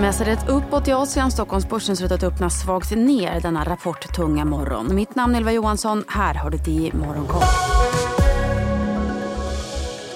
Mässandet uppåt i Asien. Stockholmsbörsen ser ut att öppna svagt ner denna rapporttunga morgon. Mitt namn är Ylva Johansson. Här har du det i Morgonkoll.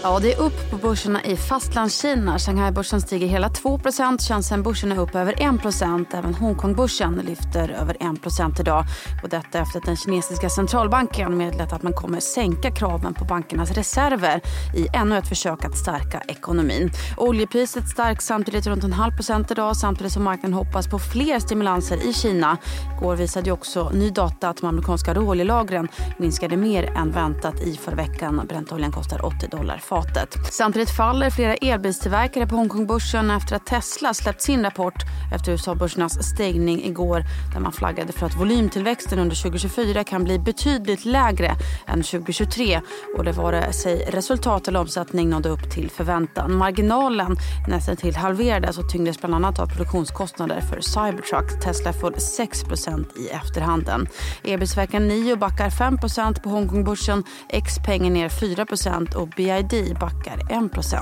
Ja, det är upp på börserna i Fastlandskina. Shanghai-börsen stiger hela 2% Shenzhen-börsen är upp över 1 Även Hongkong-börsen lyfter över 1% idag. Och detta efter att den kinesiska centralbanken meddelat att man kommer sänka kraven på bankernas reserver i ännu ett försök att stärka ekonomin. Oljepriset stärks samtidigt runt en halv procent idag samtidigt som marknaden hoppas på fler stimulanser i Kina. Igår visade också ny data att de amerikanska råoljelagren minskade mer än väntat i förra veckan. Brentoljan kostar 80 dollar fatet. Samtidigt faller flera elbilstillverkare på Hongkongbörsen efter att Tesla släppt sin rapport efter USA-börsernas stängning igår där man flaggade för att volymtillväxten under 2024 kan bli betydligt lägre än 2023 och det vare eh, sig resultat eller omsättning nådde upp till förväntan. Marginalen nästan till halverades och tyngdes bland annat av produktionskostnader för Cybertruck. Tesla föll 6% i efterhanden. Elbilstillverkaren Nio backar 5% på Hongkongbörsen. Xpeng är ner 4% och BID backar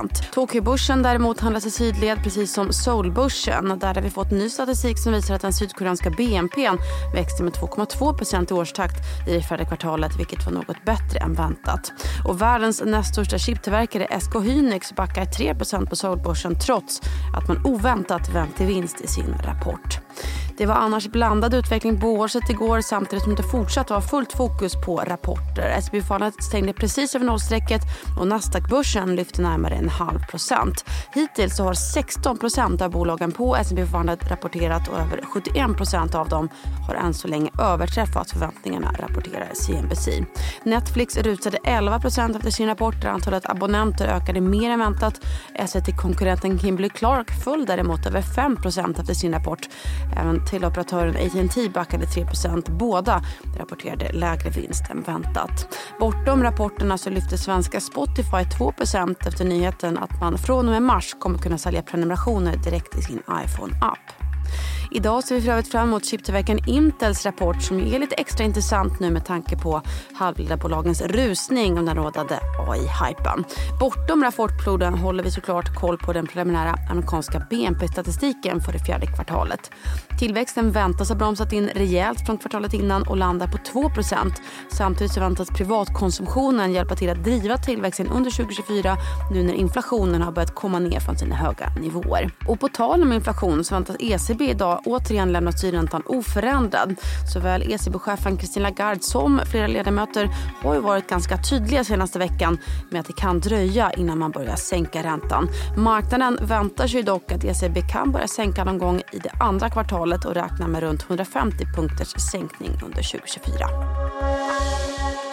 1 Tokyobörsen däremot handlas i sidled precis som Seoulbörsen. Där har vi fått ny statistik som visar att den sydkoreanska BNP växte med 2,2 i årstakt i det fjärde kvartalet vilket var något bättre än väntat. Och världens näst största chiptillverkare SK Hynix backar 3% på Seoulbörsen trots att man oväntat vänt till vinst i sin rapport. Det var annars blandad utveckling på årset igår samtidigt som det fortsatt var fullt fokus på rapporter. SB Fallet stängde precis över nollstrecket och Nasdaq-börsen lyfte närmare en halv procent. Hittills har 16 procent av bolagen på S&P Fallet rapporterat och över 71 procent av dem har än så länge överträffat förväntningarna, rapporterar CNBC. Netflix rusade 11 procent efter sin rapport där antalet abonnenter ökade mer än väntat. SVT-konkurrenten Kimberly Clark föll däremot över 5 procent efter sin rapport. Även teleoperatören AT&T backade 3% Båda rapporterade lägre vinst än väntat. Bortom rapporterna så lyfte svenska Spotify 2% efter nyheten att man från och med mars kommer kunna sälja prenumerationer direkt i sin iPhone-app. Idag ser vi för övrigt fram emot chiptillverkaren Intels rapport som är lite extra intressant nu med tanke på halvledarbolagens rusning och den rådande AI-hypen. Bortom rapportfloden håller vi såklart koll på den preliminära amerikanska BNP-statistiken för det fjärde kvartalet. Tillväxten väntas ha bromsat in rejält från kvartalet innan och landar på 2% Samtidigt så väntas privatkonsumtionen hjälpa till att driva tillväxten under 2024 nu när inflationen har börjat komma ner från sina höga nivåer. Och på tal om inflation så väntas ECB idag återigen lämnat styrräntan oförändrad. Såväl ECB-chefen Christine Lagarde som flera ledamöter har ju varit ganska tydliga senaste veckan med att det kan dröja innan man börjar sänka räntan. Marknaden väntar sig dock att ECB kan börja sänka någon gång i det andra kvartalet och räknar med runt 150 punkters sänkning under 2024.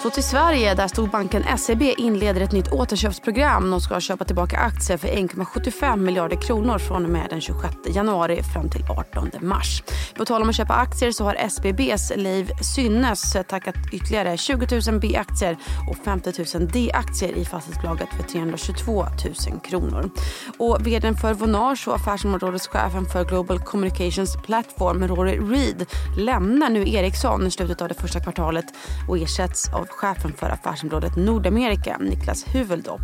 Så till Sverige där storbanken SEB inleder ett nytt återköpsprogram. De ska köpa tillbaka aktier för 1,75 miljarder kronor från och med den 26 januari fram till 18 mars. På tal om att köpa aktier så har SBBs Liv Synnes tackat ytterligare 20 000 B-aktier och 50 000 D-aktier i fastighetsbolaget för 322 000 kronor. Och vdn för Vonage och affärsområdeschefen för Global Communications Platform Rory Reed lämnar nu Ericsson i slutet av det första kvartalet och ersätts av chefen för affärsområdet Nordamerika, Niklas Huveldopp.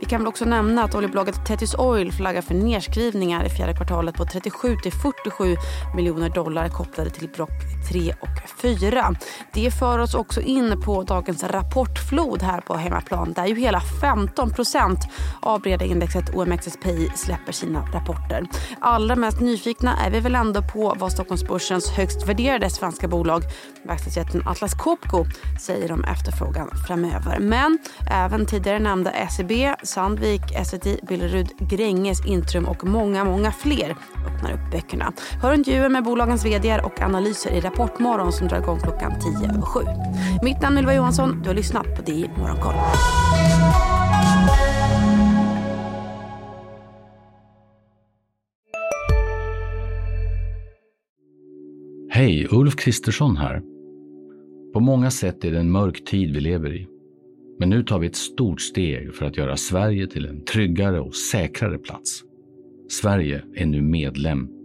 Vi kan väl också nämna att oljebolaget Tethys Oil flaggar för nedskrivningar i fjärde kvartalet på 37 till 47 miljoner dollar kopplade till block 3 och 4. Det för oss också in på dagens rapportflod här på hemmaplan där ju hela 15 procent av breda indexet OMXSPI släpper sina rapporter. Allra mest nyfikna är vi väl ändå på vad Stockholmsbörsens högst värderade svenska bolag, verkstadsjätten Atlas Copco, säger om efterfrågan framöver. Men även tidigare nämnda SEB, Sandvik, Essity, Billerud, Gränges, Intrum och många, många fler öppnar upp böckerna. Hör intervjuer med bolagens vd och analyser i Rapportmorgon som drar igång klockan 10 över 7. Mitt namn är Ylva Johansson. Du har lyssnat på DI Morgonkoll. Hej, Ulf Kristersson här. På många sätt är det en mörk tid vi lever i. Men nu tar vi ett stort steg för att göra Sverige till en tryggare och säkrare plats. Sverige är nu medlem